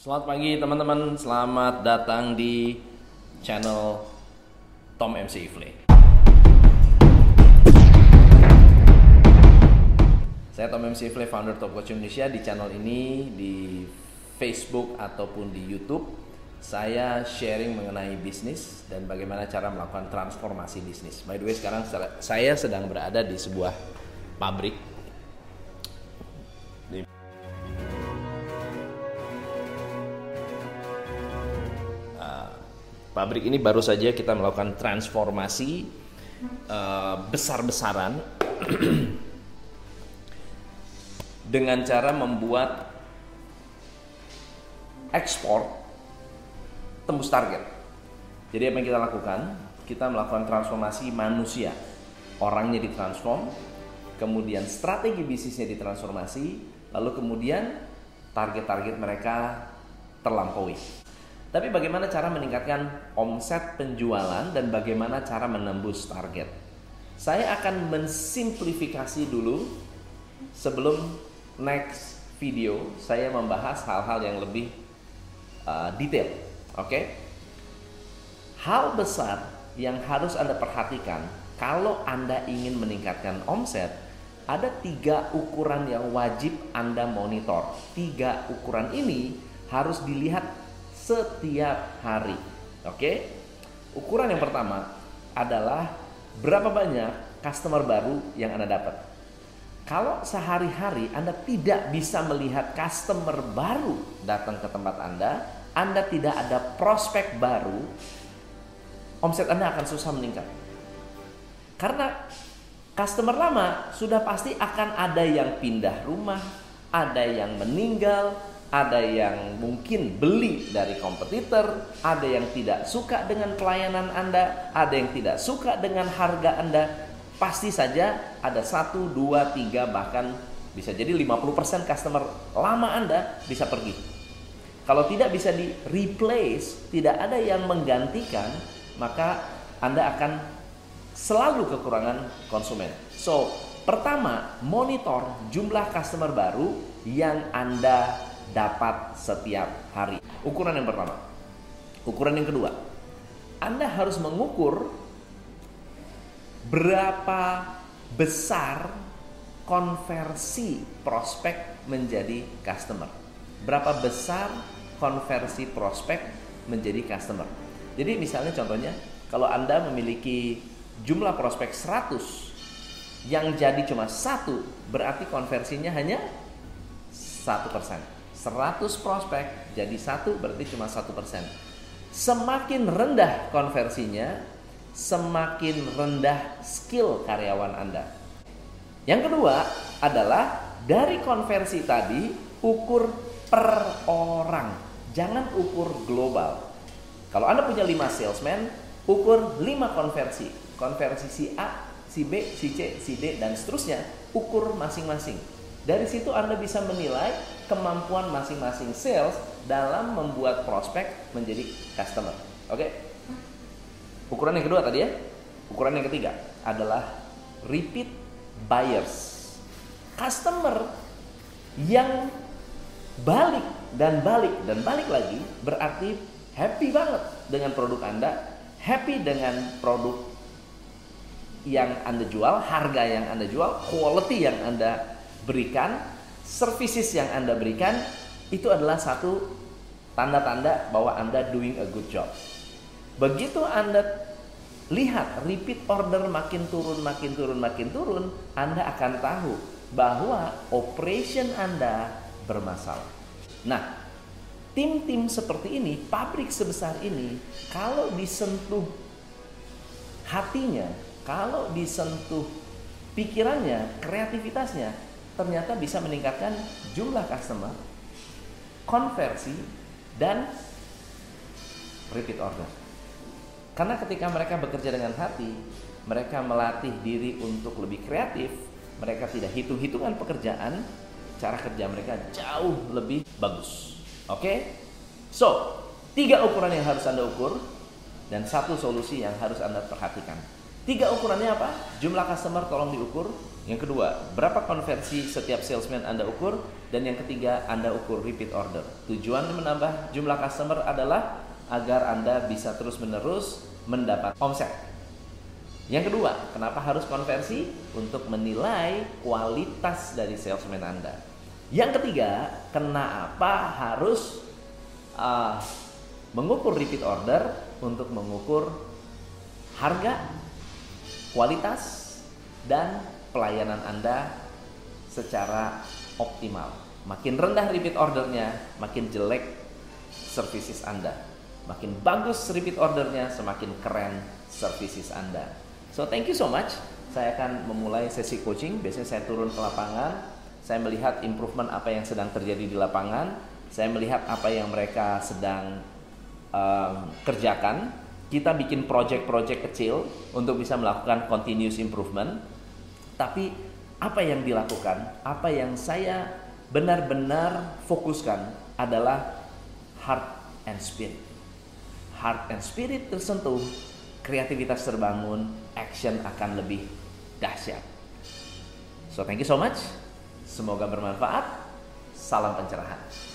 Selamat pagi teman-teman, selamat datang di channel Tom MC Ifle. Saya Tom MC Ifle, founder Top Coach Indonesia. Di channel ini, di Facebook ataupun di YouTube, saya sharing mengenai bisnis dan bagaimana cara melakukan transformasi bisnis. By the way, sekarang saya sedang berada di sebuah pabrik pabrik ini baru saja kita melakukan transformasi uh, besar-besaran dengan cara membuat ekspor tembus target. Jadi apa yang kita lakukan? Kita melakukan transformasi manusia. Orangnya ditransform, kemudian strategi bisnisnya ditransformasi, lalu kemudian target-target mereka terlampaui. Tapi bagaimana cara meningkatkan omset penjualan dan bagaimana cara menembus target? Saya akan mensimplifikasi dulu sebelum next video saya membahas hal-hal yang lebih uh, detail. Oke? Okay? Hal besar yang harus Anda perhatikan kalau Anda ingin meningkatkan omset ada tiga ukuran yang wajib Anda monitor. Tiga ukuran ini harus dilihat setiap hari. Oke. Ukuran yang pertama adalah berapa banyak customer baru yang Anda dapat. Kalau sehari-hari Anda tidak bisa melihat customer baru datang ke tempat Anda, Anda tidak ada prospek baru, omset Anda akan susah meningkat. Karena customer lama sudah pasti akan ada yang pindah rumah, ada yang meninggal, ada yang mungkin beli dari kompetitor, ada yang tidak suka dengan pelayanan Anda, ada yang tidak suka dengan harga Anda. Pasti saja ada satu, dua, tiga, bahkan bisa jadi 50% customer lama Anda bisa pergi. Kalau tidak bisa di replace, tidak ada yang menggantikan, maka Anda akan selalu kekurangan konsumen. So, pertama, monitor jumlah customer baru yang Anda dapat setiap hari. Ukuran yang pertama. Ukuran yang kedua, Anda harus mengukur berapa besar konversi prospek menjadi customer. Berapa besar konversi prospek menjadi customer. Jadi misalnya contohnya, kalau Anda memiliki jumlah prospek 100 yang jadi cuma satu, berarti konversinya hanya satu persen. 100 prospek jadi satu berarti cuma satu persen. Semakin rendah konversinya, semakin rendah skill karyawan Anda. Yang kedua adalah dari konversi tadi ukur per orang, jangan ukur global. Kalau Anda punya 5 salesman, ukur 5 konversi. Konversi si A, si B, si C, si D dan seterusnya, ukur masing-masing dari situ Anda bisa menilai kemampuan masing-masing sales dalam membuat prospek menjadi customer. Oke? Okay? Ukuran yang kedua tadi ya. Ukuran yang ketiga adalah repeat buyers. Customer yang balik dan balik dan balik lagi berarti happy banget dengan produk Anda, happy dengan produk yang Anda jual, harga yang Anda jual, quality yang Anda berikan, services yang Anda berikan itu adalah satu tanda-tanda bahwa Anda doing a good job. Begitu Anda lihat repeat order makin turun, makin turun, makin turun, Anda akan tahu bahwa operation Anda bermasalah. Nah, tim-tim seperti ini, pabrik sebesar ini, kalau disentuh hatinya, kalau disentuh pikirannya, kreativitasnya, ternyata bisa meningkatkan jumlah customer, konversi, dan repeat order. Karena ketika mereka bekerja dengan hati, mereka melatih diri untuk lebih kreatif, mereka tidak hitung-hitungan pekerjaan, cara kerja mereka jauh lebih bagus. Oke? Okay? So, tiga ukuran yang harus Anda ukur dan satu solusi yang harus Anda perhatikan. Tiga ukurannya apa? Jumlah customer tolong diukur, Yang kedua, berapa konversi setiap salesman Anda ukur? Dan yang ketiga, Anda ukur repeat order. Tujuan menambah jumlah customer adalah agar Anda bisa terus-menerus mendapat omset. Yang kedua, kenapa harus konversi? Untuk menilai kualitas dari salesman Anda. Yang ketiga, kenapa harus uh, mengukur repeat order untuk mengukur harga, kualitas, dan pelayanan Anda secara optimal. Makin rendah repeat ordernya, makin jelek services Anda. Makin bagus repeat ordernya, semakin keren services Anda. So thank you so much. Saya akan memulai sesi coaching. Biasanya saya turun ke lapangan, saya melihat improvement apa yang sedang terjadi di lapangan, saya melihat apa yang mereka sedang um, kerjakan. Kita bikin project-project kecil untuk bisa melakukan continuous improvement tapi apa yang dilakukan, apa yang saya benar-benar fokuskan adalah heart and spirit. Heart and spirit tersentuh, kreativitas terbangun, action akan lebih dahsyat. So thank you so much. Semoga bermanfaat. Salam pencerahan.